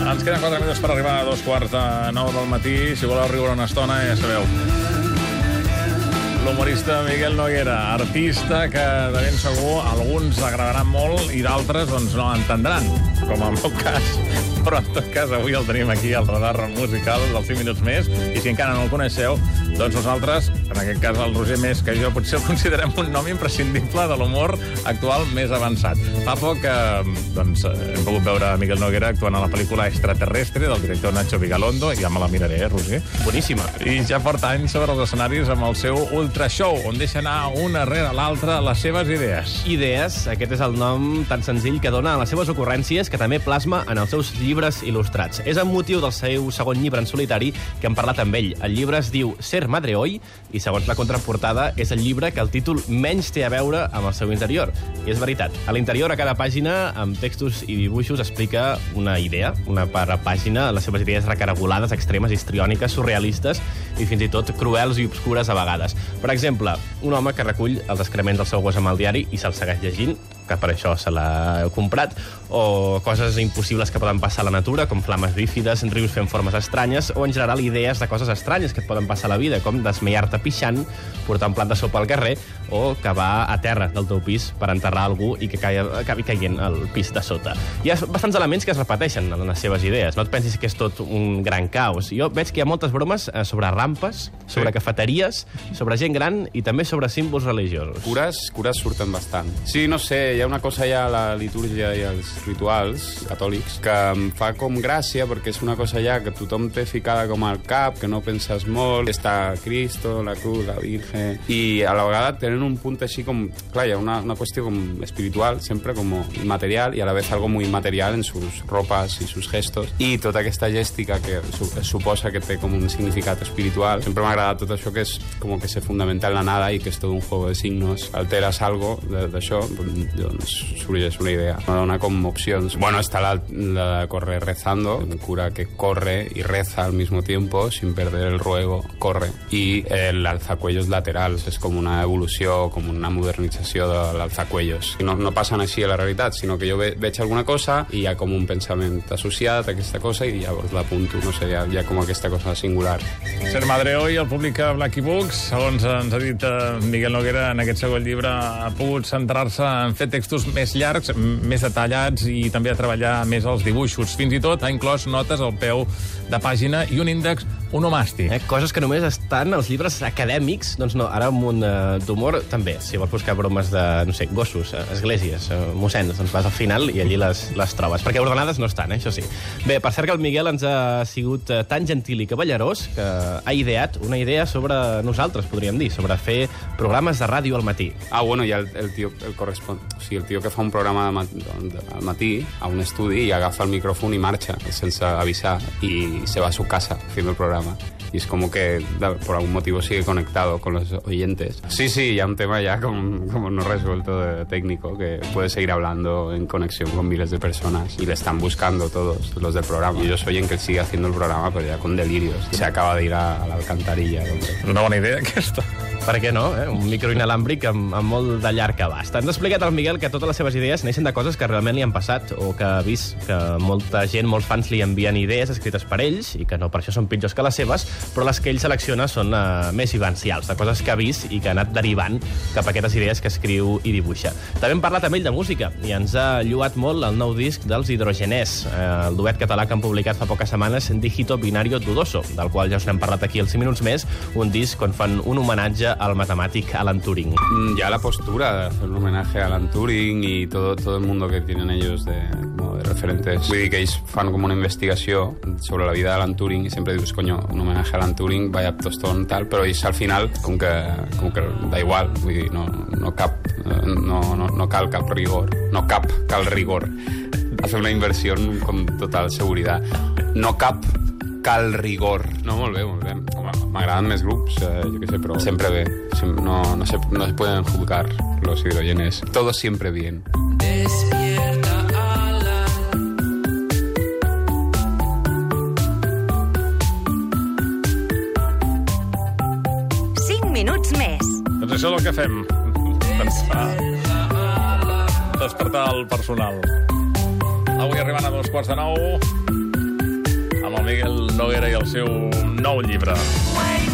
Ens queden 4 minuts per arribar a dos quarts de 9 del matí. Si voleu riure una estona, ja sabeu. L'humorista Miguel Noguera, artista que de ben segur alguns agradaran molt i d'altres doncs, no entendran, com en el meu cas. Però en tot cas avui el tenim aquí al radar musical dels 5 minuts més i si encara no el coneixeu, doncs nosaltres, en aquest cas el Roger més que jo, potser el considerem un nom imprescindible de l'humor actual més avançat. Fa poc eh, doncs, hem pogut veure Miguel Noguera actuant a la pel·lícula Extraterrestre del director Nacho Vigalondo, ja me la miraré, eh, Roger? Boníssima. I ja porta anys sobre els escenaris amb el seu Ultra Show, on deixa anar una rere l'altra les seves idees. Idees, aquest és el nom tan senzill que dona a les seves ocurrències, que també plasma en els seus llibres il·lustrats. És amb motiu del seu segon llibre en solitari que hem parlat amb ell. El llibre es diu Ser Madre Hoy i, segons la contraportada, és el llibre que el títol menys té a veure amb el seu interior. I és veritat. A l'interior, a cada pàgina, amb textos i dibuixos, explica una idea, una per pàgina, les seves idees recaragolades, extremes, histriòniques, surrealistes i fins i tot cruels i obscures a vegades. Per exemple, un home que recull els excrements del seu gos amb el diari i se'l segueix llegint, que per això se l'ha comprat, o coses impossibles que poden passar a la natura, com flames bífides, rius fent formes estranyes, o en general idees de coses estranyes que et poden passar a la vida, com desmaiar-te pixant, portar un plat de sopa al carrer, o cavar a terra del teu pis per enterrar algú i que caia, acabi caient al pis de sota. Hi ha bastants elements que es repeteixen en les seves idees. No et pensis que és tot un gran caos. Jo veig que hi ha moltes bromes eh, sobre rampes, sobre Sí. cafeteries, sobre gent gran i també sobre símbols religiosos. Cures, cures surten bastant. Sí, no sé, hi ha una cosa ja a la litúrgia i als rituals catòlics que em fa com gràcia perquè és una cosa ja que tothom té ficada com al cap, que no penses molt, està Cristo, la cruz, la Virgen, i a la vegada tenen un punt així com... Clar, hi ha una, una qüestió com espiritual, sempre com inmaterial, i a la vez algo muy material en sus ropas y sus gestos, i tota aquesta gèstica que su suposa que té com un significat espiritual. Sempre m'ha agradat tot això que és com que se fundamenta en la nada i que és tot un juego de signos. Alteres algo d'això, doncs sorgeix una idea. Me dona com opcions. Bueno, està la, la de correr rezando, un cura que corre y reza al mismo tiempo sin perder el ruego, corre. I el alzacuellos laterals és com una evolució, com una modernització de l'alzacuellos. I no, no passen així a la realitat, sinó que jo ve, veig alguna cosa i hi ha com un pensament associat a aquesta cosa i llavors l'apunto, no sé, hi ha, hi ha com aquesta cosa singular. Ser Madre Hoy el publica Blacky Books. Segons ens ha dit eh, Miguel Noguera, en aquest segon llibre ha pogut centrar-se en fer textos més llargs, més detallats i també a treballar més els dibuixos. Fins i tot ha inclòs notes al peu de pàgina i un índex onomàstic. Eh, coses que només estan als llibres acadèmics, doncs no, ara amb un uh, d'humor també. Si vols buscar bromes de, no sé, gossos, eh, esglésies, eh, mossens, doncs vas al final i allí les, les trobes. Perquè ordenades no estan, eh, això sí. Bé, per cert que el Miguel ens ha sigut eh, tan gentil i cavallerós que ha ideat una idea sobre nosaltres, podríem dir, sobre fer programes de ràdio al matí. Ah, bueno, ha el, el tio, el correspon... o sigui, el tio que fa un programa de, mat... de, al matí a un estudi i agafa el micròfon i marxa sense avisar y se va a su casa haciendo el programa. Y es como que por algún motivo sigue conectado con los oyentes. Sí, sí, ya un tema ya como, como no resuelto de técnico, que puede seguir hablando en conexión con miles de personas y le están buscando todos los del programa. Ellos oyen que él sigue haciendo el programa, pero ya con delirios. Se acaba de ir a, a la alcantarilla. Una bona idea, aquesta. Per què no? Eh? Un micro inalàmbric amb, amb molt de llarg abast. Ens ha explicat el Miguel que totes les seves idees neixen de coses que realment li han passat o que ha vist que molta gent, molts fans li envien idees escrites per ells i que no per això són pitjors que les seves, però les que ell selecciona són uh, més vivencials, de coses que ha vist i que ha anat derivant cap a aquestes idees que escriu i dibuixa. També hem parlat amb ell de música i ens ha lluat molt el nou disc dels Hidrogeners, eh, el duet català que han publicat fa poques setmanes Digito Binario Dudoso, del qual ja us n'hem parlat aquí als 5 minuts més, un disc on fan un homenatge al matemàtic Alan Turing. Mm, Ya la postura de hacer un homenaje a Alan Turing y todo, todo el mundo que tienen ellos de, como de referentes. Vull dir que ells fan com una investigació sobre la vida d'Alan Turing i sempre dius, coño, un homenatge a Alan Turing, vaya tostón, tal, però ells al final, com que, com que da igual, vull dir, no, no cap, no, no, no cal cap rigor, no cap cal rigor. Hacer una inversión con total seguridad. No cap cal rigor. No, molt bé, molt bé. M'agraden més grups, eh, jo què sé, però sempre bé. Sem- No, no, se, no se pueden juzgar los hidrogenes. Todo siempre bien. Cinc minuts més. Doncs això és el que fem. Pensar... Despertar el personal. Avui arribant a dos quarts de nou, amb el Miguel Noguera i el seu nou llibre. Wait.